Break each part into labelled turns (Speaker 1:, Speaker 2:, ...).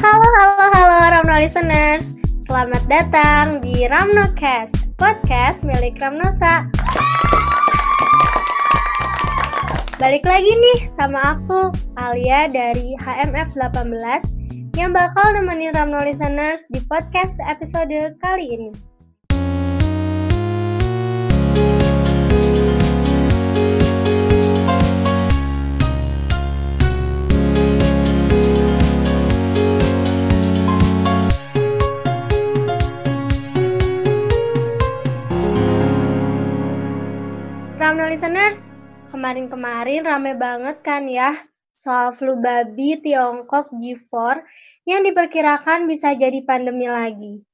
Speaker 1: Halo, halo, halo Ramno listeners. Selamat datang di Ramnocast, podcast milik Ramnosa. Balik lagi nih sama aku, Alia dari HMF 18 yang bakal nemenin Ramno listeners di podcast episode kali ini. Ramno listeners, kemarin-kemarin rame banget kan ya soal flu babi Tiongkok G4 yang diperkirakan bisa jadi pandemi lagi.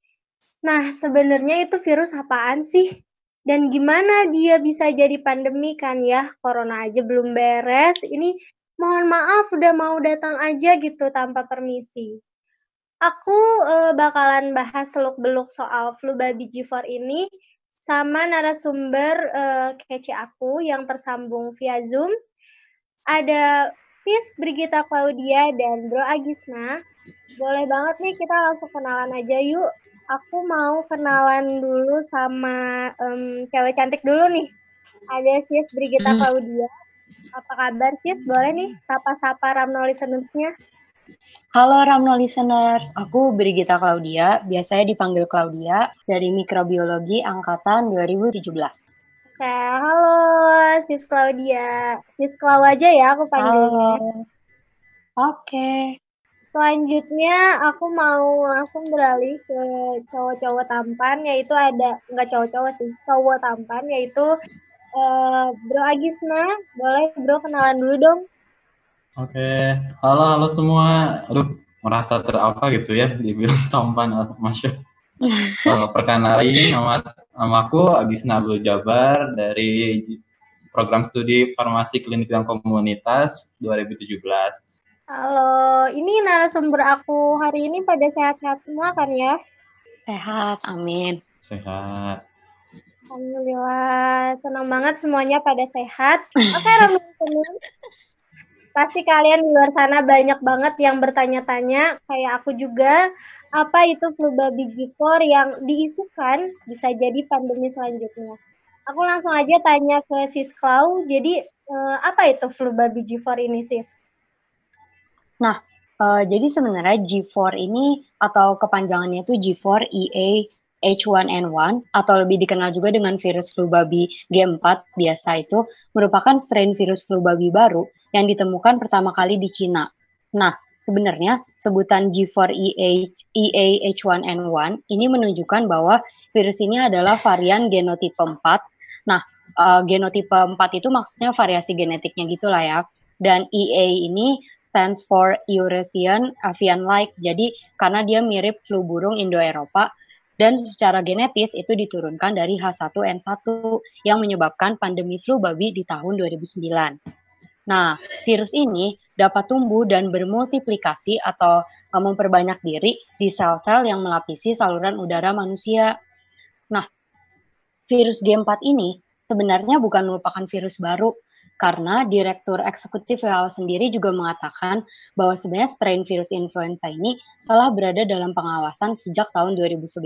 Speaker 1: Nah, sebenarnya itu virus apaan sih? Dan gimana dia bisa jadi pandemi kan ya? Corona aja belum beres, ini mohon maaf udah mau datang aja gitu tanpa permisi. Aku uh, bakalan bahas seluk-beluk soal flu babi G4 ini sama narasumber uh, kece aku yang tersambung via Zoom. Ada Tis Brigita Claudia dan Bro Agisna. Boleh banget nih kita langsung kenalan aja yuk. Aku mau kenalan dulu sama um, cewek cantik dulu nih. Ada Sis Brigita hmm. Claudia. Apa kabar Sis? Boleh nih sapa-sapa Ramno listeners-nya.
Speaker 2: Halo Ramno listeners, aku Brigita Claudia, biasanya dipanggil Claudia, dari Mikrobiologi Angkatan 2017.
Speaker 1: Oke, halo Sis Claudia. Sis Clau aja ya aku panggilnya. Halo.
Speaker 2: Oke.
Speaker 1: Selanjutnya aku mau langsung beralih ke cowok-cowok tampan, yaitu ada, nggak cowok-cowok sih, cowok tampan, yaitu uh, Bro Agisna. Boleh Bro kenalan dulu dong.
Speaker 3: Oke, halo halo semua. Aduh, merasa terapa gitu ya dibilang tampan masya. Kalau perkenalin nama nama aku Agis Nabul Jabar dari program studi farmasi klinik dan komunitas 2017.
Speaker 1: Halo, ini narasumber aku hari ini pada sehat-sehat semua kan ya?
Speaker 2: Sehat, amin.
Speaker 3: Sehat.
Speaker 1: Alhamdulillah, senang banget semuanya pada sehat. Oke, teman-teman. Pasti kalian di luar sana banyak banget yang bertanya-tanya, kayak aku juga, apa itu flu babi G4 yang diisukan bisa jadi pandemi selanjutnya. Aku langsung aja tanya ke Sis Klau, jadi eh, apa itu flu babi G4 ini Sis?
Speaker 2: Nah, uh, jadi sebenarnya G4 ini atau kepanjangannya itu G4 EA H1N1 atau lebih dikenal juga dengan virus flu babi G4 biasa itu merupakan strain virus flu babi baru yang ditemukan pertama kali di Cina. Nah, sebenarnya sebutan G4EH, EAH1N1 ini menunjukkan bahwa virus ini adalah varian genotipe 4. Nah, uh, genotipe 4 itu maksudnya variasi genetiknya gitulah ya. Dan EA ini stands for Eurasian avian-like. Jadi karena dia mirip flu burung Indo-Eropa dan secara genetis itu diturunkan dari H1N1 yang menyebabkan pandemi flu babi di tahun 2009. Nah, virus ini dapat tumbuh dan bermultiplikasi atau uh, memperbanyak diri di sel-sel yang melapisi saluran udara manusia. Nah, virus G4 ini sebenarnya bukan merupakan virus baru karena Direktur Eksekutif WHO sendiri juga mengatakan bahwa sebenarnya strain virus influenza ini telah berada dalam pengawasan sejak tahun 2011.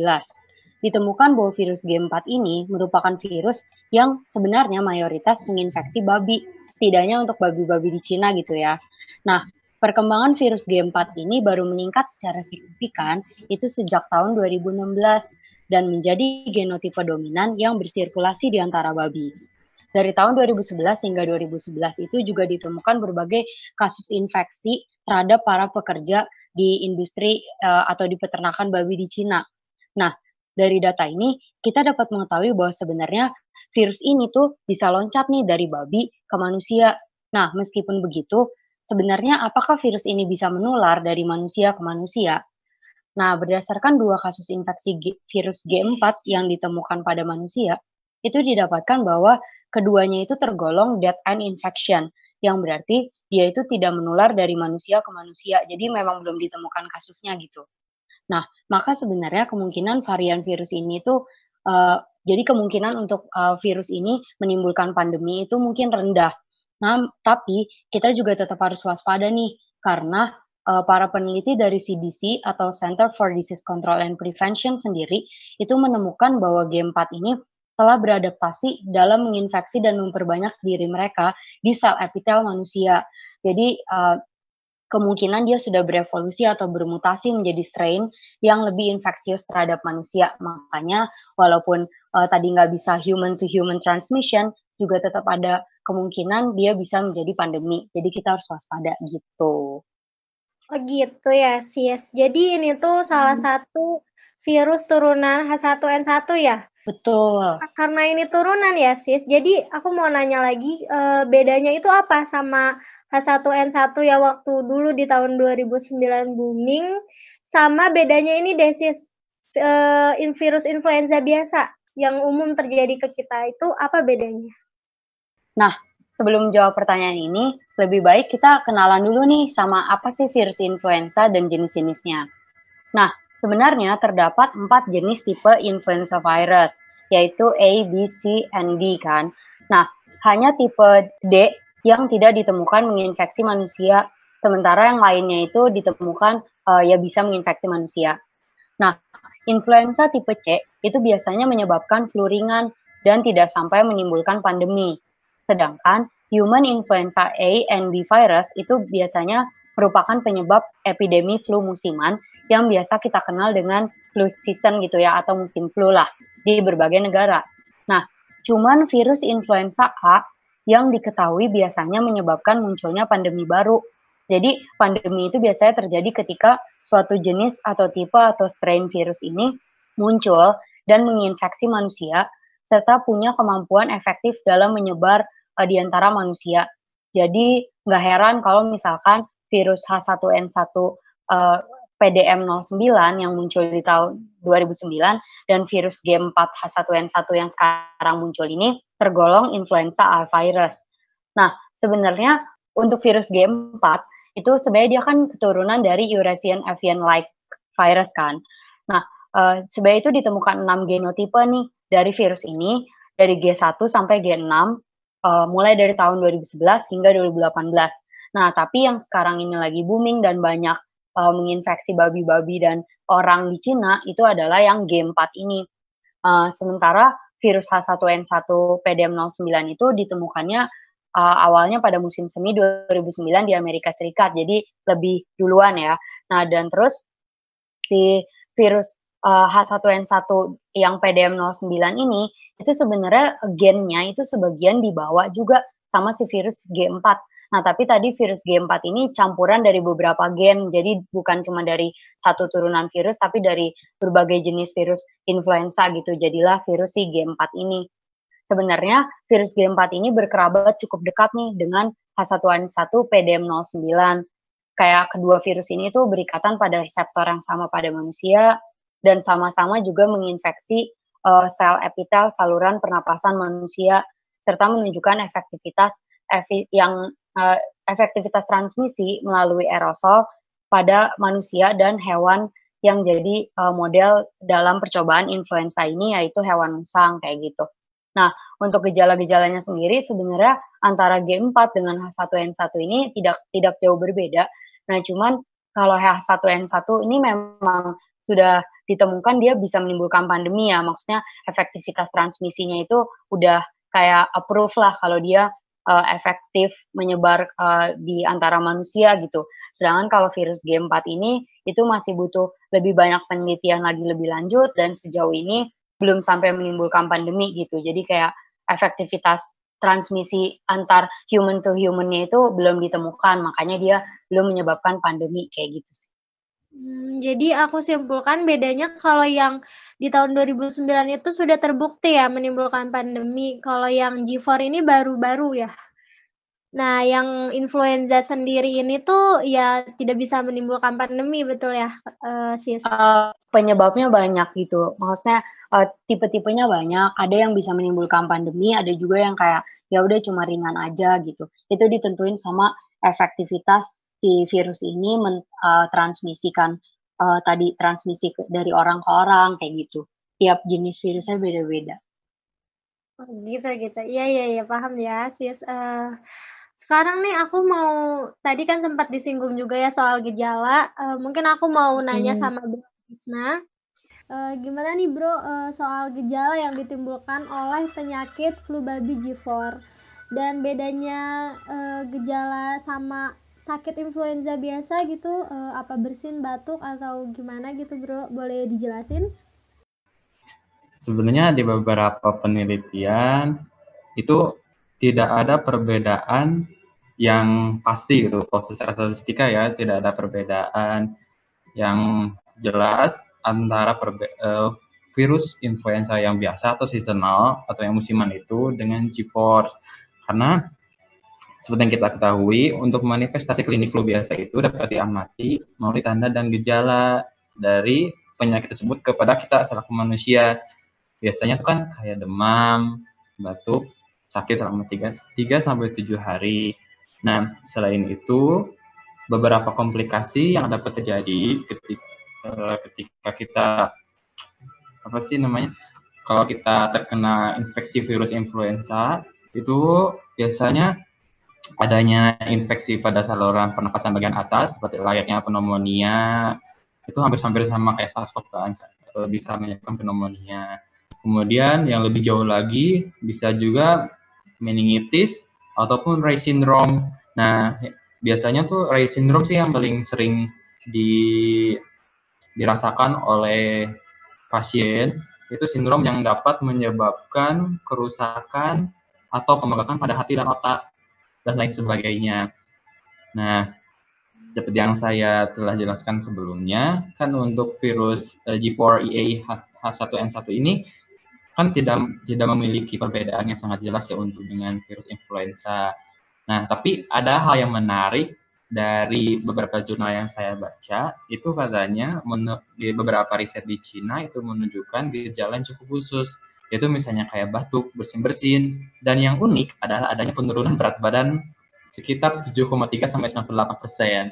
Speaker 2: Ditemukan bahwa virus G4 ini merupakan virus yang sebenarnya mayoritas menginfeksi babi setidaknya untuk babi-babi di Cina gitu ya. Nah, perkembangan virus G4 ini baru meningkat secara signifikan itu sejak tahun 2016 dan menjadi genotipe dominan yang bersirkulasi di antara babi. Dari tahun 2011 hingga 2011 itu juga ditemukan berbagai kasus infeksi terhadap para pekerja di industri uh, atau di peternakan babi di Cina. Nah, dari data ini kita dapat mengetahui bahwa sebenarnya virus ini tuh bisa loncat nih dari babi ke manusia. Nah, meskipun begitu, sebenarnya apakah virus ini bisa menular dari manusia ke manusia? Nah, berdasarkan dua kasus infeksi virus G4 yang ditemukan pada manusia, itu didapatkan bahwa keduanya itu tergolong dead end infection, yang berarti dia itu tidak menular dari manusia ke manusia. Jadi memang belum ditemukan kasusnya gitu. Nah, maka sebenarnya kemungkinan varian virus ini itu uh, jadi kemungkinan untuk uh, virus ini menimbulkan pandemi itu mungkin rendah. Nah, tapi kita juga tetap harus waspada nih karena uh, para peneliti dari CDC atau Center for Disease Control and Prevention sendiri itu menemukan bahwa G4 ini telah beradaptasi dalam menginfeksi dan memperbanyak diri mereka di sel epitel manusia. Jadi uh, kemungkinan dia sudah berevolusi atau bermutasi menjadi strain yang lebih infeksius terhadap manusia. Makanya walaupun uh, tadi nggak bisa human to human transmission, juga tetap ada kemungkinan dia bisa menjadi pandemi. Jadi kita harus waspada gitu.
Speaker 1: Oh gitu ya, Sis. Jadi ini tuh salah hmm. satu virus turunan H1N1 ya?
Speaker 2: Betul.
Speaker 1: Karena ini turunan ya, Sis. Jadi aku mau nanya lagi, uh, bedanya itu apa sama H1N1 yang waktu dulu di tahun 2009 booming, sama bedanya ini deh, Sis, uh, virus influenza biasa yang umum terjadi ke kita itu apa bedanya?
Speaker 2: Nah, sebelum jawab pertanyaan ini, lebih baik kita kenalan dulu nih sama apa sih virus influenza dan jenis-jenisnya. Nah, sebenarnya terdapat empat jenis tipe influenza virus, yaitu A, B, C, and D kan. Nah, hanya tipe D yang tidak ditemukan menginfeksi manusia, sementara yang lainnya itu ditemukan uh, ya bisa menginfeksi manusia. Nah, influenza tipe C itu biasanya menyebabkan flu ringan dan tidak sampai menimbulkan pandemi. Sedangkan human influenza A and B virus itu biasanya merupakan penyebab epidemi flu musiman yang biasa kita kenal dengan flu season gitu ya atau musim flu lah di berbagai negara. Nah, cuman virus influenza A yang diketahui biasanya menyebabkan munculnya pandemi baru. Jadi, pandemi itu biasanya terjadi ketika suatu jenis atau tipe atau strain virus ini muncul dan menginfeksi manusia serta punya kemampuan efektif dalam menyebar uh, di antara manusia. Jadi nggak heran kalau misalkan virus H1N1 uh, PDM09 yang muncul di tahun 2009 dan virus G4 H1N1 yang sekarang muncul ini tergolong influenza A virus. Nah, sebenarnya untuk virus G4 itu sebenarnya dia kan keturunan dari Eurasian avian like virus kan. Nah, uh, sebenarnya itu ditemukan 6 genotipe nih dari virus ini dari G1 sampai G6 uh, mulai dari tahun 2011 hingga 2018. Nah, tapi yang sekarang ini lagi booming dan banyak uh, menginfeksi babi-babi dan orang di Cina itu adalah yang G4 ini. Uh, sementara virus H1N1 PDM09 itu ditemukannya uh, awalnya pada musim semi 2009 di Amerika Serikat. Jadi lebih duluan ya. Nah, dan terus si virus uh, H1N1 yang PDM09 ini itu sebenarnya gennya itu sebagian dibawa juga sama si virus G4. Nah, tapi tadi virus G4 ini campuran dari beberapa gen, jadi bukan cuma dari satu turunan virus, tapi dari berbagai jenis virus influenza gitu. Jadilah virus si G4 ini. Sebenarnya virus G4 ini berkerabat cukup dekat nih dengan H1N1 PDM09. Kayak kedua virus ini tuh berikatan pada reseptor yang sama pada manusia dan sama-sama juga menginfeksi uh, sel epitel saluran pernapasan manusia serta menunjukkan efektivitas yang uh, efektivitas transmisi melalui aerosol pada manusia dan hewan yang jadi uh, model dalam percobaan influenza ini yaitu hewan musang kayak gitu. Nah, untuk gejala-gejalanya sendiri sebenarnya antara G4 dengan H1N1 ini tidak tidak jauh berbeda. Nah, cuman kalau H1N1 ini memang sudah ditemukan dia bisa menimbulkan pandemi ya. Maksudnya efektivitas transmisinya itu udah kayak approve lah kalau dia uh, efektif menyebar uh, di antara manusia gitu. Sedangkan kalau virus G4 ini itu masih butuh lebih banyak penelitian lagi lebih lanjut dan sejauh ini belum sampai menimbulkan pandemi gitu. Jadi kayak efektivitas transmisi antar human to humannya itu belum ditemukan, makanya dia belum menyebabkan pandemi kayak gitu sih.
Speaker 1: Hmm, jadi aku simpulkan bedanya kalau yang di tahun 2009 itu sudah terbukti ya menimbulkan pandemi, kalau yang G4 ini baru-baru ya? Nah, yang influenza sendiri ini tuh ya tidak bisa menimbulkan pandemi, betul ya, uh, Sis? Uh,
Speaker 2: penyebabnya banyak gitu, maksudnya, uh, tipe-tipenya banyak, ada yang bisa menimbulkan pandemi, ada juga yang kayak, ya udah cuma ringan aja gitu. Itu ditentuin sama efektivitas si virus ini mentransmisikan uh, uh, tadi transmisi ke, dari orang ke orang kayak gitu. Tiap jenis virusnya beda-beda.
Speaker 1: Oh, gitu gitu. Iya iya iya paham ya sis. Uh, sekarang nih aku mau tadi kan sempat disinggung juga ya soal gejala, uh, mungkin aku mau nanya hmm. sama Bro Isna, uh, gimana nih Bro, uh, soal gejala yang ditimbulkan oleh penyakit flu babi G4 dan bedanya uh, gejala sama sakit influenza biasa gitu, uh, apa bersin, batuk, atau gimana gitu Bro, boleh dijelasin?
Speaker 3: Sebenarnya di beberapa penelitian itu tidak ada perbedaan yang pasti gitu. Proses statistika ya tidak ada perbedaan yang jelas antara uh, virus influenza yang biasa atau seasonal atau yang musiman itu dengan G-force. Karena seperti yang kita ketahui untuk manifestasi klinik flu biasa itu dapat diamati melalui tanda dan gejala dari penyakit tersebut kepada kita selaku manusia biasanya itu kan kayak demam, batuk, sakit selama 3, 3 sampai 7 hari. Nah, selain itu beberapa komplikasi yang dapat terjadi ketika, uh, ketika kita apa sih namanya? Kalau kita terkena infeksi virus influenza itu biasanya adanya infeksi pada saluran pernapasan bagian atas seperti layaknya pneumonia itu hampir-hampir sama kayak SARS-CoV kan bisa menyebabkan pneumonia. Kemudian yang lebih jauh lagi bisa juga meningitis ataupun Reye syndrome. Nah, biasanya tuh Reye syndrome sih yang paling sering di dirasakan oleh pasien itu sindrom yang dapat menyebabkan kerusakan atau pembengkakan pada hati dan otak dan lain sebagainya. Nah, seperti yang saya telah jelaskan sebelumnya, kan untuk virus eh, G4EA H1N1 ini kan tidak tidak memiliki perbedaan yang sangat jelas ya untuk dengan virus influenza. Nah, tapi ada hal yang menarik dari beberapa jurnal yang saya baca, itu katanya di beberapa riset di Cina itu menunjukkan gejala yang cukup khusus, yaitu misalnya kayak batuk, bersin-bersin, dan yang unik adalah adanya penurunan berat badan sekitar 7,3 sampai 98 persen.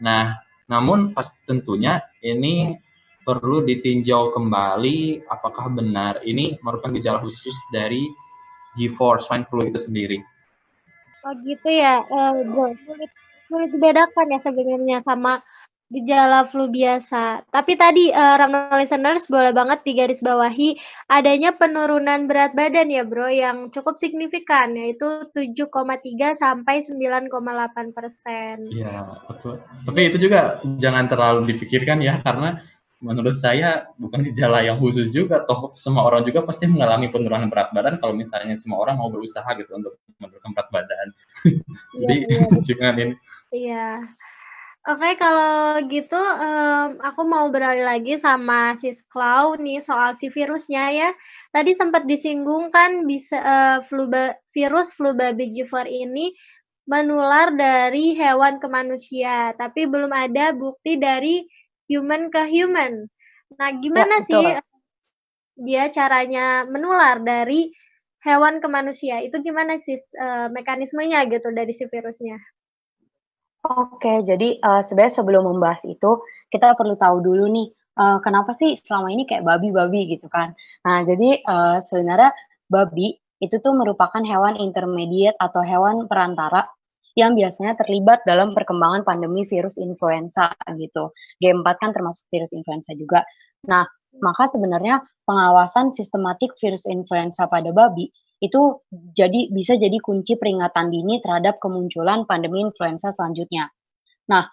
Speaker 3: Nah, namun pas tentunya ini perlu ditinjau kembali apakah benar ini merupakan gejala khusus dari G4 swine flu itu sendiri.
Speaker 1: Oh gitu ya, bro. Sulit, sulit dibedakan ya sebenarnya sama gejala flu biasa. Tapi tadi uh, Ramno listeners boleh banget digaris bawahi adanya penurunan berat badan ya bro yang cukup signifikan yaitu 7,3 sampai 9,8 persen.
Speaker 3: Iya betul. Tapi itu juga jangan terlalu dipikirkan ya karena menurut saya bukan gejala yang khusus juga toh semua orang juga pasti mengalami penurunan berat badan kalau misalnya semua orang mau berusaha gitu untuk menurunkan berat badan iya, jadi
Speaker 1: iya. jangan ini iya Oke, kalau gitu um, aku mau beralih lagi sama sis Clau nih soal si virusnya ya. Tadi sempat disinggung kan bisa uh, flu virus flu babi G4 ini menular dari hewan ke manusia, tapi belum ada bukti dari human ke human. Nah, gimana ya, sih dia caranya menular dari hewan ke manusia? Itu gimana sih uh, mekanismenya gitu dari si virusnya?
Speaker 2: Oke, jadi uh, sebenarnya sebelum membahas itu kita perlu tahu dulu nih uh, kenapa sih selama ini kayak babi-babi gitu kan? Nah, jadi uh, sebenarnya babi itu tuh merupakan hewan intermediate atau hewan perantara yang biasanya terlibat dalam perkembangan pandemi virus influenza gitu. G4 kan termasuk virus influenza juga. Nah, maka sebenarnya pengawasan sistematik virus influenza pada babi itu jadi bisa jadi kunci peringatan dini terhadap kemunculan pandemi influenza selanjutnya. Nah,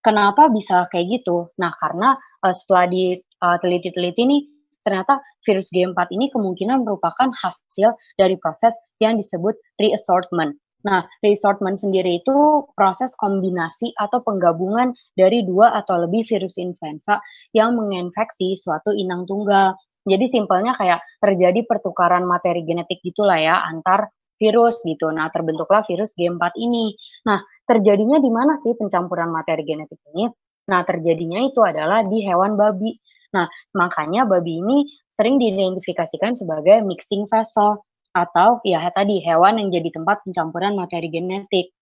Speaker 2: kenapa bisa kayak gitu? Nah, karena uh, setelah diteliti-teliti uh, nih ternyata virus G4 ini kemungkinan merupakan hasil dari proses yang disebut reassortment Nah, resortment sendiri itu proses kombinasi atau penggabungan dari dua atau lebih virus influenza yang menginfeksi suatu inang tunggal. Jadi simpelnya kayak terjadi pertukaran materi genetik gitulah ya antar virus gitu. Nah, terbentuklah virus G4 ini. Nah, terjadinya di mana sih pencampuran materi genetik ini? Nah, terjadinya itu adalah di hewan babi. Nah, makanya babi ini sering diidentifikasikan sebagai mixing vessel atau ya tadi hewan yang jadi tempat pencampuran materi genetik.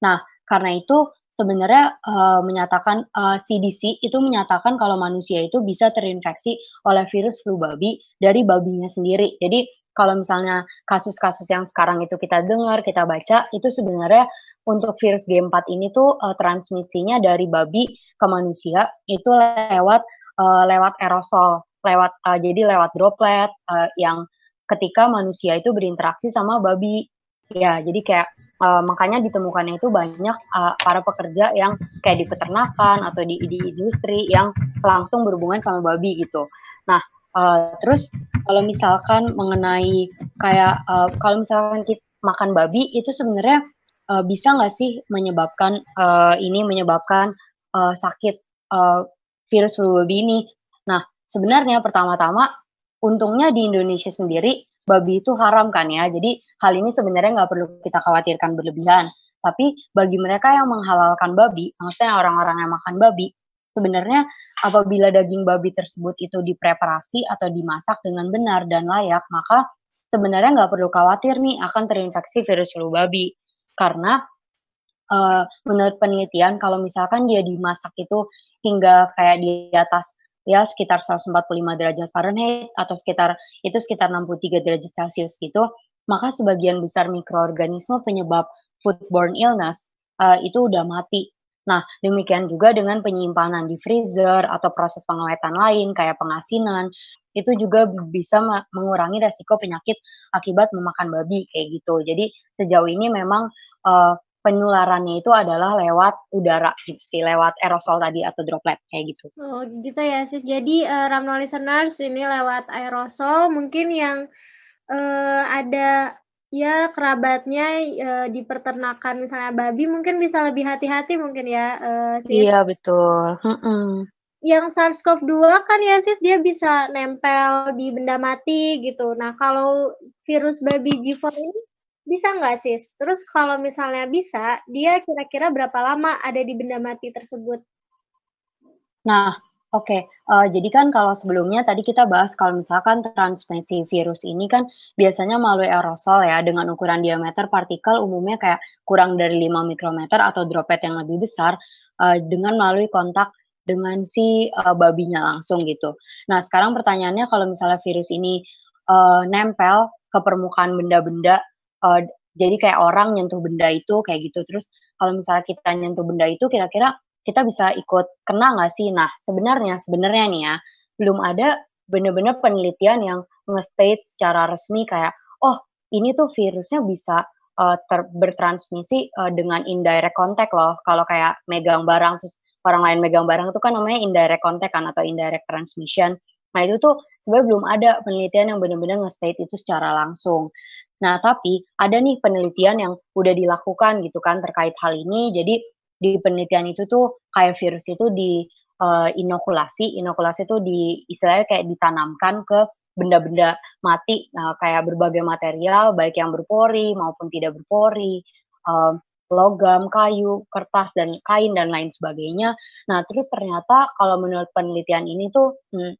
Speaker 2: Nah, karena itu sebenarnya uh, menyatakan uh, eh, CDC itu menyatakan kalau manusia itu bisa terinfeksi oleh virus flu babi dari babinya sendiri. Jadi kalau misalnya kasus-kasus yang sekarang itu kita dengar, kita baca, itu sebenarnya untuk virus G4 ini tuh uh, transmisinya dari babi ke manusia itu lewat uh, lewat aerosol, lewat uh, jadi lewat droplet uh, yang ketika manusia itu berinteraksi sama babi. Ya, jadi kayak uh, makanya ditemukannya itu banyak uh, para pekerja yang kayak di peternakan atau di, di industri yang langsung berhubungan sama babi gitu. Nah, uh, terus kalau misalkan mengenai kayak uh, kalau misalkan kita makan babi itu sebenarnya uh, bisa nggak sih menyebabkan uh, ini menyebabkan uh, sakit uh, virus flu babi ini? Nah, sebenarnya pertama-tama untungnya di Indonesia sendiri babi itu haram kan ya. Jadi hal ini sebenarnya nggak perlu kita khawatirkan berlebihan. Tapi bagi mereka yang menghalalkan babi, maksudnya orang-orang yang makan babi, sebenarnya apabila daging babi tersebut itu dipreparasi atau dimasak dengan benar dan layak, maka sebenarnya nggak perlu khawatir nih akan terinfeksi virus flu babi karena uh, menurut penelitian kalau misalkan dia dimasak itu hingga kayak di atas ya sekitar 145 derajat Fahrenheit atau sekitar itu sekitar 63 derajat Celcius gitu, maka sebagian besar mikroorganisme penyebab foodborne illness uh, itu udah mati. Nah, demikian juga dengan penyimpanan di freezer atau proses pengawetan lain kayak pengasinan, itu juga bisa mengurangi resiko penyakit akibat memakan babi kayak gitu. Jadi sejauh ini memang uh, penularannya itu adalah lewat udara gitu sih, lewat aerosol tadi atau droplet kayak gitu.
Speaker 1: Oh gitu ya sis. Jadi uh, Ramno listeners ini lewat aerosol mungkin yang uh, ada ya kerabatnya uh, di peternakan misalnya babi mungkin bisa lebih hati-hati mungkin ya uh, sis.
Speaker 2: Iya betul. Hmm
Speaker 1: Yang SARS-CoV-2 kan ya sis dia bisa nempel di benda mati gitu. Nah kalau virus babi G4 ini bisa nggak sis? Terus kalau misalnya bisa, dia kira-kira berapa lama ada di benda mati tersebut?
Speaker 2: Nah, oke. Okay. Uh, eh, jadi kan kalau sebelumnya tadi kita bahas kalau misalkan transmisi virus ini kan biasanya melalui aerosol ya dengan ukuran diameter partikel umumnya kayak kurang dari 5 mikrometer atau droplet yang lebih besar uh, dengan melalui kontak dengan si uh, babinya langsung gitu. Nah, sekarang pertanyaannya kalau misalnya virus ini uh, nempel ke permukaan benda-benda uh, jadi kayak orang nyentuh benda itu kayak gitu. Terus kalau misalnya kita nyentuh benda itu kira-kira kita bisa ikut kena nggak sih? Nah, sebenarnya sebenarnya nih ya, belum ada benar-benar penelitian yang nge-state secara resmi kayak oh, ini tuh virusnya bisa uh, ter- bertransmisi uh, dengan indirect contact loh. Kalau kayak megang barang terus orang lain megang barang itu kan namanya indirect contact kan atau indirect transmission. Nah, itu tuh sebenarnya belum ada penelitian yang benar-benar nge-state itu secara langsung. Nah, tapi ada nih penelitian yang udah dilakukan gitu kan terkait hal ini. Jadi di penelitian itu tuh kayak virus itu di uh, inokulasi, inokulasi itu di istilahnya kayak ditanamkan ke benda-benda mati, nah, kayak berbagai material baik yang berpori maupun tidak berpori, uh, logam, kayu, kertas dan kain dan lain sebagainya. Nah, terus ternyata kalau menurut penelitian ini tuh hmm,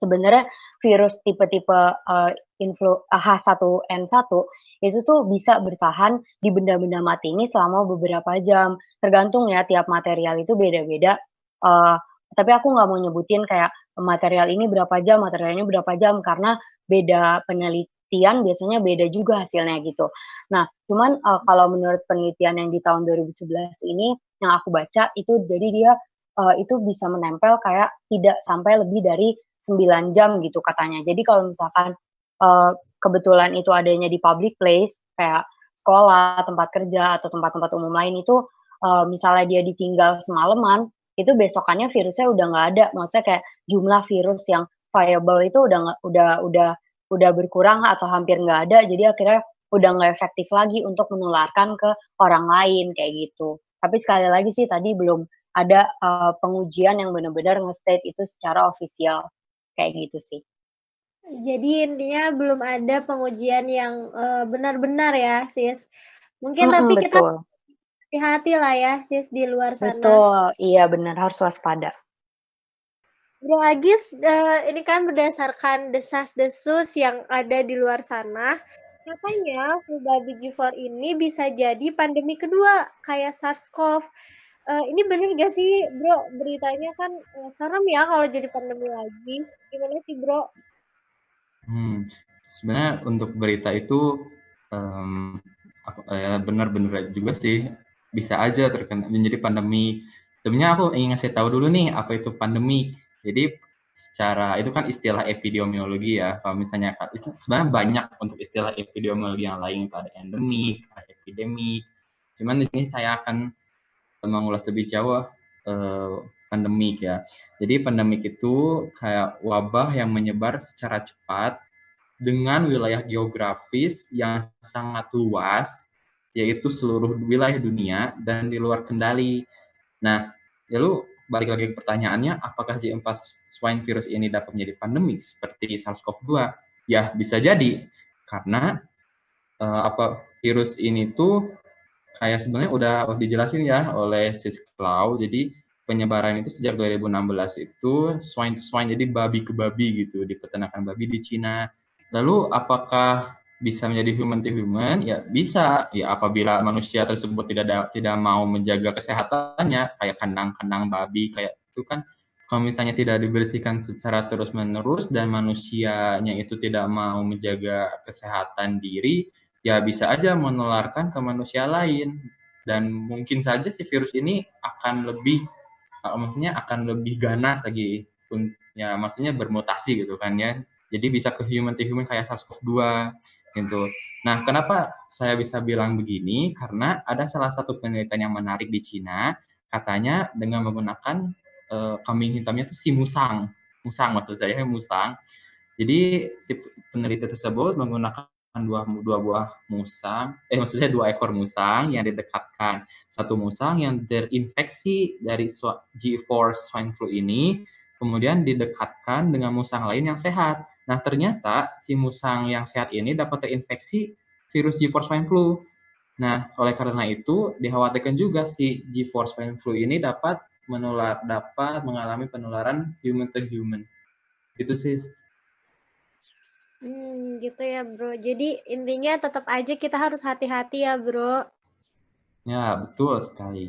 Speaker 2: sebenarnya virus tipe-tipe uh, influ H1N1 itu tuh bisa bertahan di benda-benda mati ini selama beberapa jam. Tergantung ya tiap material itu beda-beda. Uh, tapi aku nggak mau nyebutin kayak material ini berapa jam, material ini berapa jam karena beda penelitian biasanya beda juga hasilnya gitu. Nah, cuman uh, kalau menurut penelitian yang di tahun 2011 ini yang aku baca itu jadi dia uh, itu bisa menempel kayak tidak sampai lebih dari 9 jam gitu katanya. Jadi kalau misalkan uh, kebetulan itu adanya di public place kayak sekolah, tempat kerja atau tempat-tempat umum lain itu uh, misalnya dia ditinggal semalaman, itu besokannya virusnya udah nggak ada. Maksudnya kayak jumlah virus yang viable itu udah udah udah udah berkurang atau hampir nggak ada. Jadi akhirnya udah nggak efektif lagi untuk menularkan ke orang lain kayak gitu. Tapi sekali lagi sih tadi belum ada uh, pengujian yang benar-benar nge-state itu secara ofisial kayak gitu sih.
Speaker 1: Jadi intinya belum ada pengujian yang uh, benar-benar ya, Sis. Mungkin hmm, tapi betul. kita hati-hati lah ya, Sis, di luar sana.
Speaker 2: Betul, iya benar harus waspada.
Speaker 1: Bro Agis, uh, ini kan berdasarkan desas-desus yang ada di luar sana, katanya flu babi G4 ini bisa jadi pandemi kedua kayak SARS-CoV uh, ini bener gak sih bro beritanya kan uh, serem ya kalau jadi pandemi lagi gimana sih bro
Speaker 3: hmm sebenarnya untuk berita itu um, ya benar-benar juga sih bisa aja terkena menjadi pandemi. Sebenarnya aku ingin ngasih tahu dulu nih apa itu pandemi. Jadi secara itu kan istilah epidemiologi ya. Kalau misalnya sebenarnya banyak untuk istilah epidemiologi yang lain ada endemik, ada epidemik. Cuman di sini saya akan mengulas lebih jauh uh, pandemik ya. Jadi pandemik itu kayak wabah yang menyebar secara cepat dengan wilayah geografis yang sangat luas, yaitu seluruh wilayah dunia dan di luar kendali. Nah, lalu balik lagi ke pertanyaannya, apakah J4 swine virus ini dapat menjadi pandemi seperti SARS-CoV-2? Ya, bisa jadi. Karena uh, apa virus ini tuh kayak sebenarnya udah dijelasin ya oleh Sisklau. Jadi penyebaran itu sejak 2016 itu swine to swine, jadi babi ke babi gitu di peternakan babi di Cina. Lalu apakah bisa menjadi human to human? Ya bisa. Ya apabila manusia tersebut tidak ada, tidak mau menjaga kesehatannya, kayak kandang-kandang babi kayak itu kan kalau misalnya tidak dibersihkan secara terus-menerus dan manusianya itu tidak mau menjaga kesehatan diri, ya bisa aja menularkan ke manusia lain. Dan mungkin saja si virus ini akan lebih, maksudnya akan lebih ganas lagi, ya maksudnya bermutasi gitu kan ya. Jadi bisa ke human to human kayak SARS-CoV-2 gitu. Nah, kenapa saya bisa bilang begini? Karena ada salah satu penelitian yang menarik di Cina, katanya dengan menggunakan uh, kambing hitamnya itu si musang. Musang maksud saya musang. Jadi si peneliti tersebut menggunakan dua, dua buah musang, eh maksudnya dua ekor musang yang didekatkan. Satu musang yang terinfeksi dari G4 swine flu ini, kemudian didekatkan dengan musang lain yang sehat. Nah, ternyata si musang yang sehat ini dapat terinfeksi virus G4 swine flu. Nah, oleh karena itu dikhawatirkan juga si G4 swine flu ini dapat menular dapat mengalami penularan human to human. Itu sih.
Speaker 1: Hmm, gitu ya, Bro. Jadi intinya tetap aja kita harus hati-hati ya, Bro.
Speaker 3: Ya, betul sekali.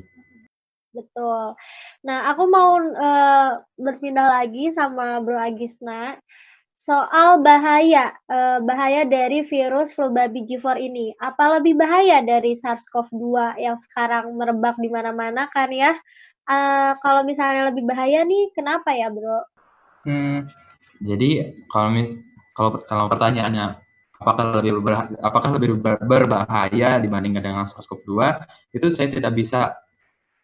Speaker 1: Betul. Nah, aku mau uh, berpindah lagi sama Bro Agisna soal bahaya uh, bahaya dari virus flu babi G4 ini. Apa lebih bahaya dari SARS-CoV-2 yang sekarang merebak di mana-mana kan ya? Uh, kalau misalnya lebih bahaya nih, kenapa ya, Bro?
Speaker 3: Hmm, jadi kalau mis kalau kalau pertanyaannya apakah lebih ber, apakah lebih ber, berbahaya dibandingkan dengan SARS-CoV-2, itu saya tidak bisa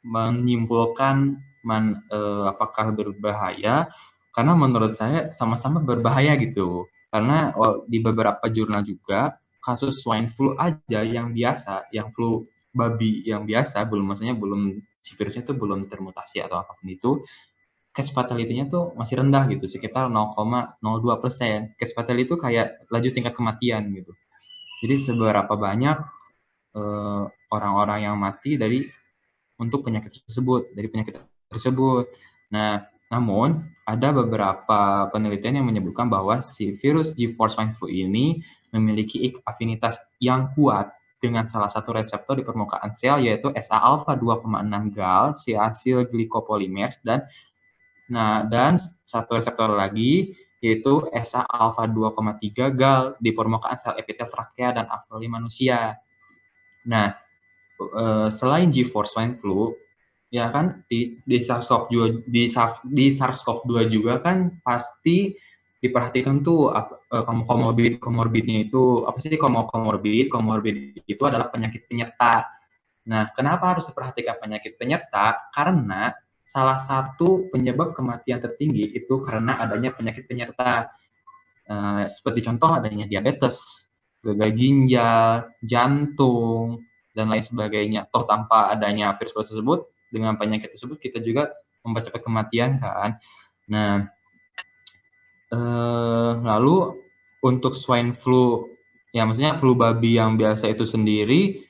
Speaker 3: menyimpulkan man, uh, apakah berbahaya karena menurut saya sama-sama berbahaya gitu. Karena oh, di beberapa jurnal juga kasus swine flu aja yang biasa, yang flu babi yang biasa, belum maksudnya belum si virusnya itu belum termutasi atau apa pun itu, case fatality-nya tuh masih rendah gitu, sekitar 0,02 persen. Case fatality itu kayak laju tingkat kematian gitu. Jadi seberapa banyak eh, orang-orang yang mati dari untuk penyakit tersebut, dari penyakit tersebut. Nah, namun, ada beberapa penelitian yang menyebutkan bahwa si virus G4 swine flu ini memiliki afinitas yang kuat dengan salah satu reseptor di permukaan sel yaitu SA alpha 2,6 gal, si asil glycopolymers dan nah dan satu reseptor lagi yaitu SA alpha 2,3 gal di permukaan sel epitel trakea dan alveoli manusia. Nah, eh, selain G4 swine flu, ya kan di di SARS-CoV di di SARS-CoV-2 juga kan pasti diperhatikan tuh uh, komorbid komorbidnya itu apa sih komorbid komorbid itu adalah penyakit penyerta. Nah, kenapa harus diperhatikan penyakit penyerta? Karena salah satu penyebab kematian tertinggi itu karena adanya penyakit penyerta. Uh, seperti contoh adanya diabetes, gagal ginjal, jantung, dan lain sebagainya. Toh tanpa adanya virus tersebut, dengan penyakit tersebut kita juga mempercepat kematian kan. Nah, eh, lalu untuk swine flu, ya maksudnya flu babi yang biasa itu sendiri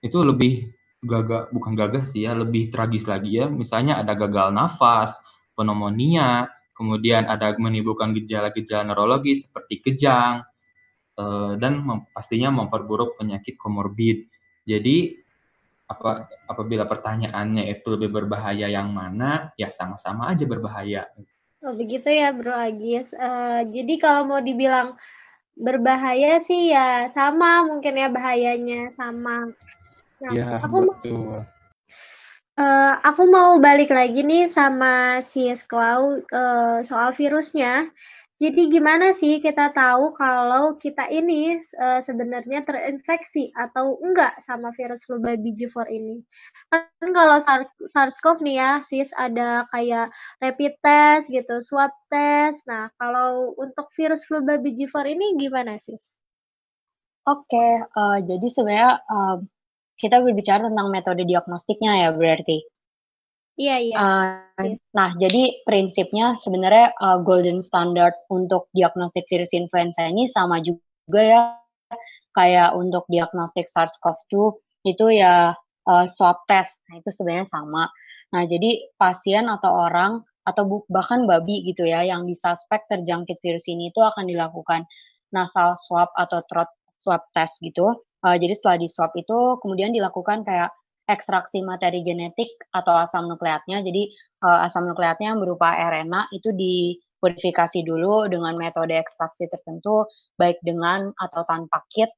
Speaker 3: itu lebih gagah bukan gagah sih ya, lebih tragis lagi ya. Misalnya ada gagal nafas, pneumonia, kemudian ada menimbulkan gejala-gejala neurologis seperti kejang, eh, dan pastinya memperburuk penyakit komorbid. Jadi apa apabila pertanyaannya itu lebih berbahaya yang mana ya sama-sama aja berbahaya
Speaker 1: oh begitu ya bro Agis uh, jadi kalau mau dibilang berbahaya sih ya sama mungkin ya bahayanya sama.
Speaker 3: Nah, ya, aku betul.
Speaker 1: Uh, aku mau balik lagi nih sama si Sklau uh, soal virusnya. Jadi gimana sih kita tahu kalau kita ini uh, sebenarnya terinfeksi atau enggak sama virus flu babi G4 ini? Kan kalau SARS-CoV nih ya, sis ada kayak rapid test gitu, swab test. Nah, kalau untuk virus flu babi G4 ini gimana sis?
Speaker 2: Oke, okay, uh, jadi sebenarnya uh, kita berbicara tentang metode diagnostiknya ya berarti.
Speaker 1: Iya iya.
Speaker 2: Uh, nah, jadi prinsipnya sebenarnya uh, golden standard untuk diagnostik virus influenza ini sama juga ya kayak untuk diagnostik SARS-CoV-2 itu ya uh, swab test. Nah, itu sebenarnya sama. Nah, jadi pasien atau orang atau bahkan babi gitu ya yang disuspek terjangkit virus ini itu akan dilakukan nasal swab atau throat swab test gitu. Uh, jadi setelah di swab itu kemudian dilakukan kayak ekstraksi materi genetik atau asam nukleatnya. Jadi uh, asam nukleatnya yang berupa RNA itu dipurifikasi dulu dengan metode ekstraksi tertentu, baik dengan atau tanpa kit.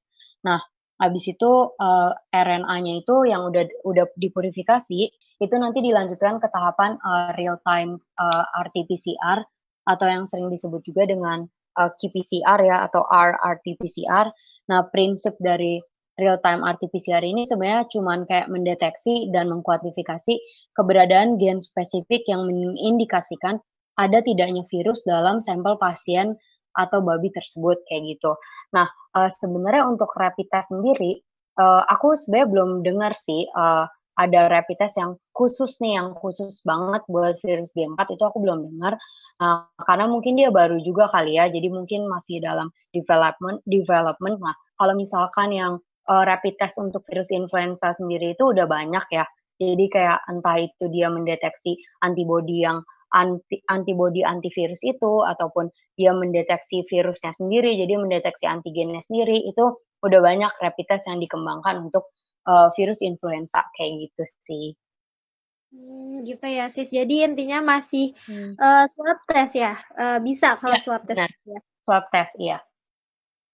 Speaker 2: Nah, habis itu uh, eh, RNA-nya itu yang udah udah dipurifikasi itu nanti dilanjutkan ke tahapan uh, real time uh, RT-PCR atau yang sering disebut juga dengan uh, qPCR ya atau RRT-PCR. Nah, prinsip dari real time RT-PCR ini sebenarnya cuma kayak mendeteksi dan mengkuantifikasi keberadaan gen spesifik yang mengindikasikan ada tidaknya virus dalam sampel pasien atau babi tersebut kayak gitu. Nah, uh, sebenarnya untuk rapid test sendiri, uh, aku sebenarnya belum dengar sih uh, ada rapid test yang khusus nih, yang khusus banget buat virus G4 itu aku belum dengar. Nah, karena mungkin dia baru juga kali ya, jadi mungkin masih dalam development. Development. Nah, kalau misalkan yang uh, rapid test untuk virus influenza sendiri itu udah banyak ya. Jadi kayak entah itu dia mendeteksi antibodi yang anti antibodi antivirus itu ataupun dia mendeteksi virusnya sendiri jadi mendeteksi antigennya sendiri itu udah banyak rapid test yang dikembangkan untuk uh, virus influenza kayak gitu sih.
Speaker 1: Hmm, gitu ya sis. Jadi intinya masih hmm. uh, swab test ya. Uh, bisa kalau ya, swab test. Ya.
Speaker 2: Swab test iya.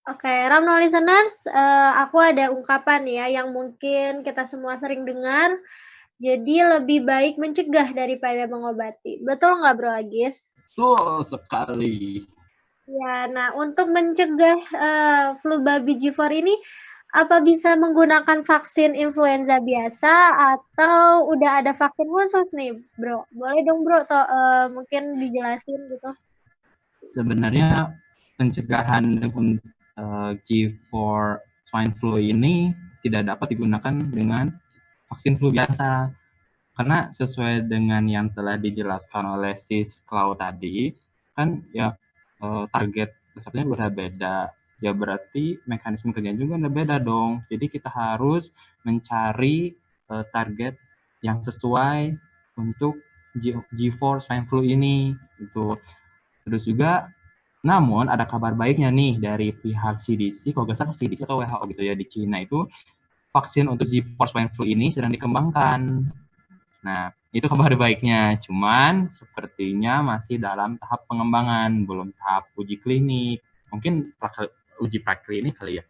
Speaker 1: Oke, okay, Ramno listeners, uh, aku ada ungkapan ya yang mungkin kita semua sering dengar. Jadi lebih baik mencegah daripada mengobati. Betul nggak Bro Agis?
Speaker 3: Betul sekali.
Speaker 1: Ya, nah untuk mencegah uh, flu babi G4 ini, apa bisa menggunakan vaksin influenza biasa atau udah ada vaksin khusus nih, Bro? Boleh dong Bro, to, uh, mungkin dijelasin gitu.
Speaker 3: Sebenarnya pencegahan uh, G4 swine flu ini tidak dapat digunakan dengan vaksin flu biasa. Karena sesuai dengan yang telah dijelaskan oleh Sis Cloud tadi, kan ya uh, target resepnya berbeda. Ya berarti mekanisme kerjanya juga berbeda dong. Jadi kita harus mencari uh, target yang sesuai untuk G G4 swine flu ini. Itu. Terus juga namun ada kabar baiknya nih dari pihak CDC, kalau nggak salah CDC atau WHO gitu ya di Cina itu vaksin untuk G4 swine flu ini sedang dikembangkan. Nah, itu kabar baiknya. Cuman sepertinya masih dalam tahap pengembangan, belum tahap uji klinik. Mungkin uji praklinik kali ya.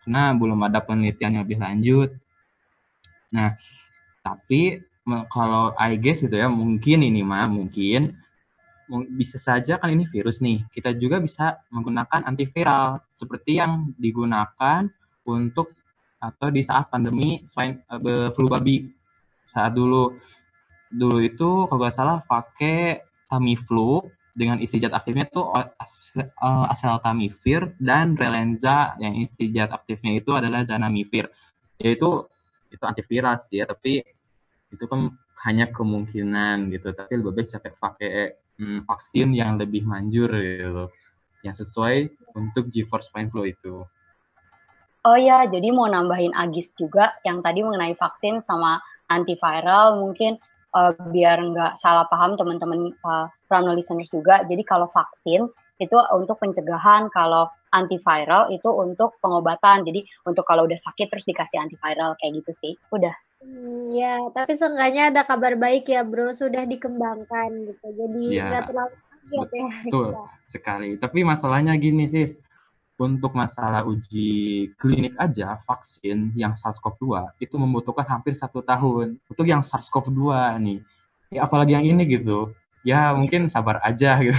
Speaker 3: Karena belum ada penelitian yang lebih lanjut. Nah, tapi kalau I guess gitu ya, mungkin ini mah mungkin bisa saja kan ini virus nih. Kita juga bisa menggunakan antiviral seperti yang digunakan untuk atau di saat pandemi swine uh, flu babi. Saat dulu dulu itu kalau nggak salah pakai Tamiflu dengan isi zat aktifnya itu uh, asal Tamifir dan Relenza. Yang isi zat aktifnya itu adalah Zanamivir. Yaitu itu antiviral sih ya tapi itu kan hanya kemungkinan gitu. Tapi lebih baik pakai hmm, vaksin yang lebih manjur gitu yang sesuai untuk G4 swine flu itu.
Speaker 2: Oh ya, jadi mau nambahin Agis juga yang tadi mengenai vaksin sama antiviral mungkin uh, biar nggak salah paham teman-teman uh, listeners juga. Jadi kalau vaksin itu untuk pencegahan, kalau antiviral itu untuk pengobatan. Jadi untuk kalau udah sakit terus dikasih antiviral kayak gitu sih. Udah.
Speaker 1: Hmm, ya, tapi seenggaknya ada kabar baik ya, Bro, sudah dikembangkan gitu. Jadi
Speaker 3: ya, nggak terlalu kaget ya. Betul ya. sekali. Tapi masalahnya gini, Sis. untuk masalah uji klinik aja vaksin yang SARS-CoV-2 itu membutuhkan hampir satu tahun untuk yang SARS-CoV-2 nih. Ya, apalagi yang ini gitu. Ya mungkin sabar aja gitu.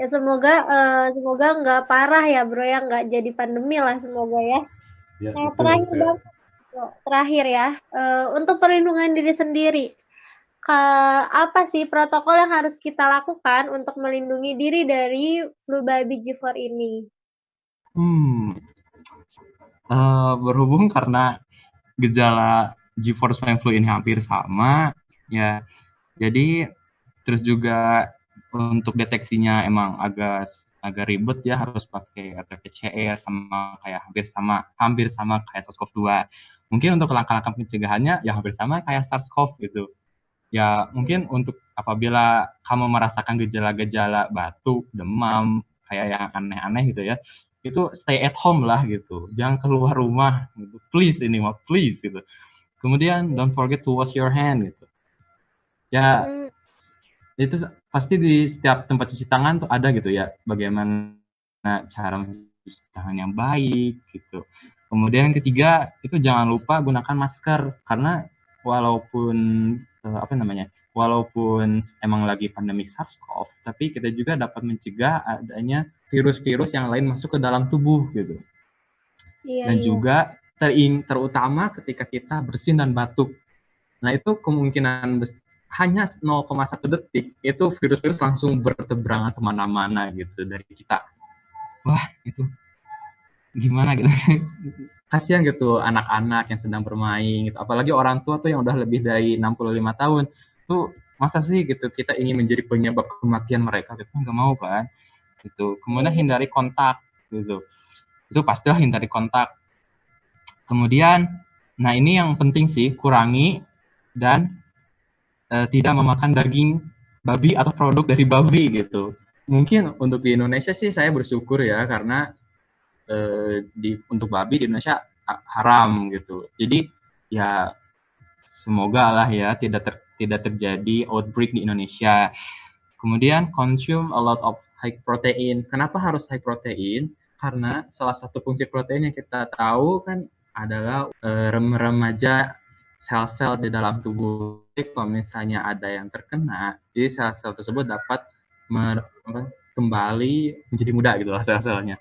Speaker 1: Ya semoga uh, semoga nggak parah ya bro ya nggak jadi pandemi lah semoga ya. ya nah terakhir bang, terakhir ya uh, untuk perlindungan diri sendiri ke apa sih protokol yang harus kita lakukan untuk melindungi diri dari flu babi G4 ini?
Speaker 3: Hmm, uh, berhubung karena gejala G4 swine flu ini hampir sama, ya, jadi terus juga untuk deteksinya emang agak agak ribet ya harus pakai RT-PCR sama kayak hampir sama hampir sama kayak SARS-CoV-2. Mungkin untuk langkah-langkah pencegahannya ya hampir sama kayak SARS-CoV gitu. Ya mungkin untuk apabila kamu merasakan gejala-gejala batuk, demam, kayak yang aneh-aneh gitu ya, itu stay at home lah gitu. Jangan keluar rumah gitu. Please ini mah please gitu. Kemudian don't forget to wash your hand gitu. Ya hmm. itu pasti di setiap tempat cuci tangan tuh ada gitu ya bagaimana cara mencuci tangan yang baik gitu kemudian yang ketiga itu jangan lupa gunakan masker karena walaupun uh, apa namanya walaupun emang lagi pandemi SARS-CoV, tapi kita juga dapat mencegah adanya virus-virus yang lain masuk ke dalam tubuh gitu. Iya, dan iya. juga tering, terutama ketika kita bersin dan batuk. Nah itu kemungkinan hanya 0,1 detik itu virus-virus langsung berteberangan ke mana-mana gitu dari kita. Wah itu gimana gitu. Kasihan gitu anak-anak yang sedang bermain gitu. Apalagi orang tua tuh yang udah lebih dari 65 tahun. Tuh masa sih gitu kita ingin menjadi penyebab kematian mereka gitu? Nggak mau kan? Gitu. Kemudian iya. hindari kontak gitu. Itu pastilah hindari kontak. Kemudian nah ini yang penting sih kurangi dan e, tidak memakan daging babi atau produk dari babi gitu. Mungkin untuk di Indonesia sih saya bersyukur ya karena e, di untuk babi di Indonesia haram gitu jadi ya semoga lah ya tidak ter, tidak terjadi outbreak di Indonesia. Kemudian consume a lot of high protein. Kenapa harus high protein? Karena salah satu fungsi protein yang kita tahu kan adalah e, rem-remaja sel-sel di dalam tubuh. Jadi kalau misalnya ada yang terkena, jadi sel-sel tersebut dapat kembali menjadi muda gitu lah sel-selnya.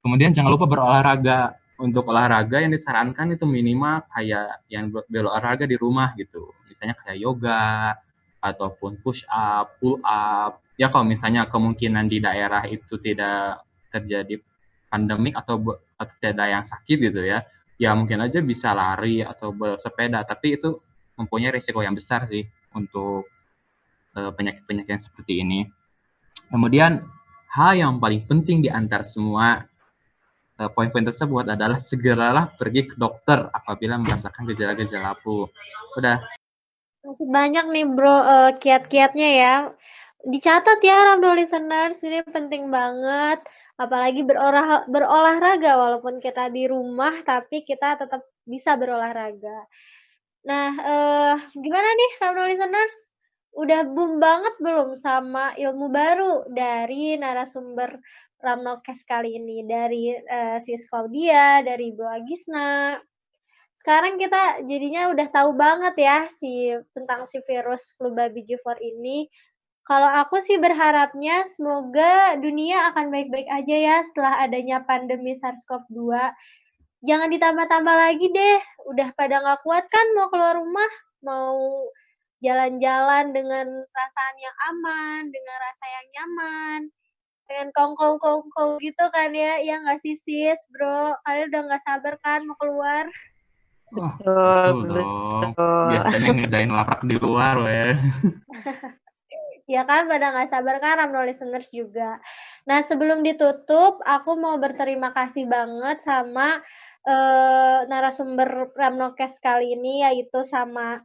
Speaker 3: Kemudian jangan lupa berolahraga. Untuk olahraga yang disarankan itu minimal kayak yang berolahraga di rumah gitu misalnya kayak yoga ataupun push up, pull up. Ya kalau misalnya kemungkinan di daerah itu tidak terjadi pandemik atau, atau tidak yang sakit gitu ya, ya mungkin aja bisa lari atau bersepeda. Tapi itu mempunyai risiko yang besar sih untuk eh, penyakit-penyakit uh, seperti ini. Kemudian hal yang paling penting di antara semua poin-poin tersebut adalah segeralah pergi ke dokter apabila merasakan gejala-gejala flu. Udah,
Speaker 1: banyak nih Bro, uh, kiat-kiatnya ya. Dicatat ya Ramdo listeners, ini penting banget. Apalagi berolah berolahraga walaupun kita di rumah, tapi kita tetap bisa berolahraga. Nah, uh, gimana nih Ramdo listeners? Udah boom banget belum sama ilmu baru dari narasumber Ramnokes kali ini? Dari, uh, Sis Claudia, dari Bro Agisna sekarang kita jadinya udah tahu banget ya si tentang si virus flu babi G4 ini. Kalau aku sih berharapnya semoga dunia akan baik-baik aja ya setelah adanya pandemi SARS-CoV-2. Jangan ditambah-tambah lagi deh. Udah pada nggak kuat kan mau keluar rumah, mau jalan-jalan dengan perasaan yang aman, dengan rasa yang nyaman, dengan kongkong-kongkong gitu kan ya. Ya nggak sih sis, bro? Kalian udah nggak sabar kan mau keluar?
Speaker 3: betul, betul dong. Biasanya ngedain laprak di luar, weh.
Speaker 1: ya kan, pada nggak sabar kan Ramno listeners juga. Nah, sebelum ditutup, aku mau berterima kasih banget sama uh, narasumber Ramnokes kali ini, yaitu sama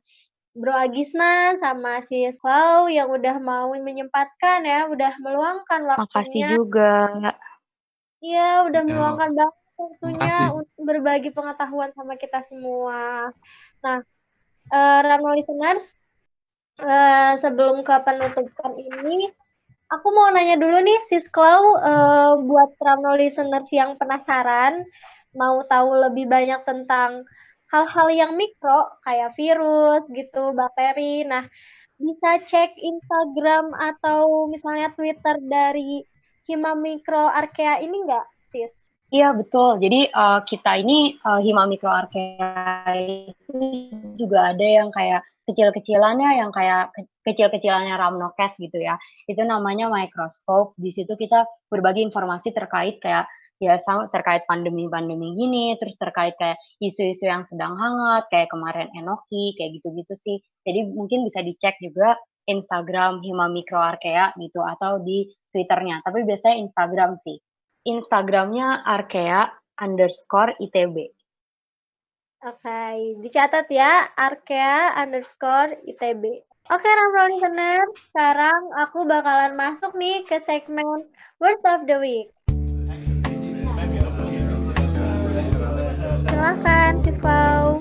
Speaker 1: Bro Agisna sama si Slau yang udah mau menyempatkan ya, udah meluangkan waktunya.
Speaker 2: Makasih juga.
Speaker 1: Iya, udah ya. meluangkan banget waktunya untuk berbagi pengetahuan sama kita semua. Nah, uh, Ramno listeners, uh, sebelum ke penutupan ini, aku mau nanya dulu nih, Sis Klau, uh, buat Ramno listeners yang penasaran, mau tahu lebih banyak tentang hal-hal yang mikro, kayak virus gitu, bakteri. Nah, bisa cek Instagram atau misalnya Twitter dari Hima Mikro Arkea ini nggak, Sis?
Speaker 2: Iya betul. Jadi uh, kita ini uh, Hima Mikro Arkea itu juga ada yang kayak kecil-kecilannya yang kayak kecil-kecilannya Ramnokes gitu ya. Itu namanya microscope. Di situ kita berbagi informasi terkait kayak ya sama terkait pandemi-pandemi gini, terus terkait kayak isu-isu yang sedang hangat, kayak kemarin Enoki, kayak gitu-gitu sih. Jadi mungkin bisa dicek juga Instagram Hima Mikro Arkea gitu atau di Twitternya. Tapi biasanya Instagram sih. Instagramnya Arkea underscore ITB.
Speaker 1: Oke, okay. dicatat ya, Arkea underscore ITB. Oke, okay, Ramro listener, sekarang aku bakalan masuk nih ke segmen Words of the Week. Silahkan, Sisklau.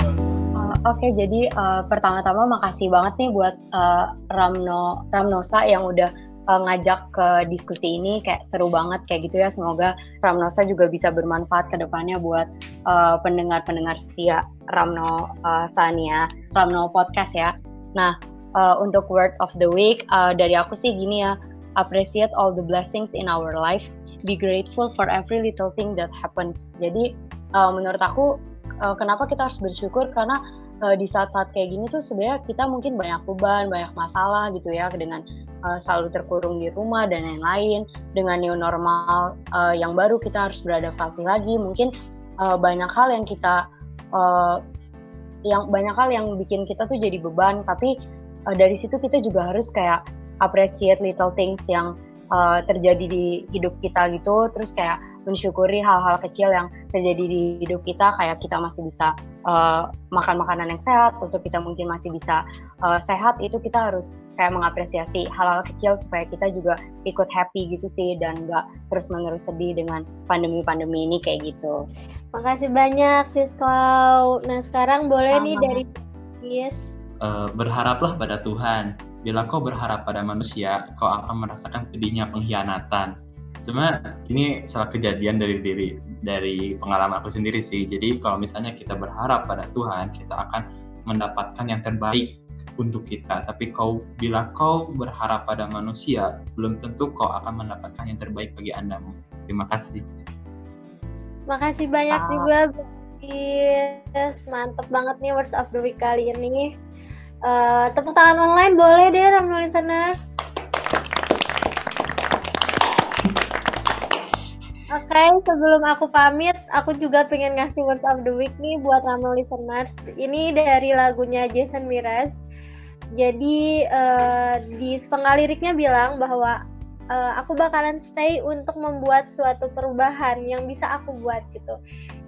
Speaker 2: Uh, Oke, okay, jadi uh, pertama-tama makasih banget nih buat uh, Ramno Ramnosa yang udah uh, ngajak ke diskusi ini kayak seru banget kayak gitu ya. Semoga Ramnosa juga bisa bermanfaat ke depannya buat uh, pendengar-pendengar setia Ramno uh, Sania, Ramno Podcast ya. Nah, uh, untuk word of the week uh, dari aku sih gini ya, appreciate all the blessings in our life, be grateful for every little thing that happens. Jadi uh, menurut aku uh, kenapa kita harus bersyukur karena uh, di saat-saat kayak gini tuh sebenarnya kita mungkin banyak beban, banyak masalah gitu ya dengan uh, selalu terkurung di rumah dan lain-lain. Dengan new normal uh, yang baru kita harus beradaptasi lagi. Mungkin uh, banyak hal yang kita uh, yang banyak hal yang bikin kita tuh jadi beban, tapi uh, dari situ kita juga harus kayak appreciate little things yang uh, terjadi di hidup kita gitu, terus kayak mensyukuri hal-hal kecil yang terjadi di hidup kita kayak kita masih bisa uh, makan makanan yang sehat untuk kita mungkin masih bisa uh, sehat itu kita harus kayak mengapresiasi hal-hal kecil supaya kita juga ikut happy gitu sih dan nggak terus-menerus sedih dengan pandemi-pandemi ini kayak gitu.
Speaker 1: Makasih banyak Sis Klau. Nah sekarang boleh Sama. nih dari Yes.
Speaker 3: Uh, berharaplah pada Tuhan. Bila kau berharap pada manusia, kau akan merasakan pedihnya pengkhianatan cuma ini salah kejadian dari diri dari pengalaman aku sendiri sih jadi kalau misalnya kita berharap pada Tuhan kita akan mendapatkan yang terbaik untuk kita tapi kau bila kau berharap pada manusia belum tentu kau akan mendapatkan yang terbaik bagi anda terima kasih
Speaker 1: makasih banyak ah. juga Yes, mantep banget nih words of the week kali ini. Uh, tepuk tangan online boleh deh Ramno listeners. Okay, sebelum aku pamit, aku juga pengen ngasih words of the week nih buat Ramo listeners. Ini dari lagunya Jason Mraz. Jadi uh, di sepenggal liriknya bilang bahwa uh, aku bakalan stay untuk membuat suatu perubahan yang bisa aku buat gitu.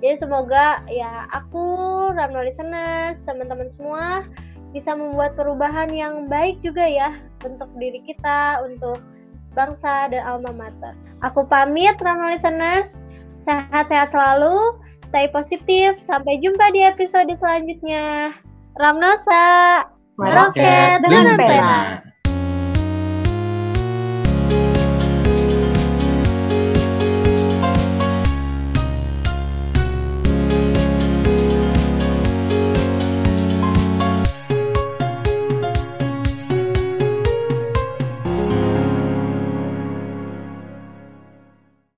Speaker 1: Jadi semoga ya aku, Ramno listeners, teman-teman semua bisa membuat perubahan yang baik juga ya untuk diri kita, untuk bangsa, dan alma mater. Aku pamit, Rama listeners. Sehat-sehat selalu, stay positif. Sampai jumpa di episode selanjutnya. Ramnosa, Meroket dengan pena.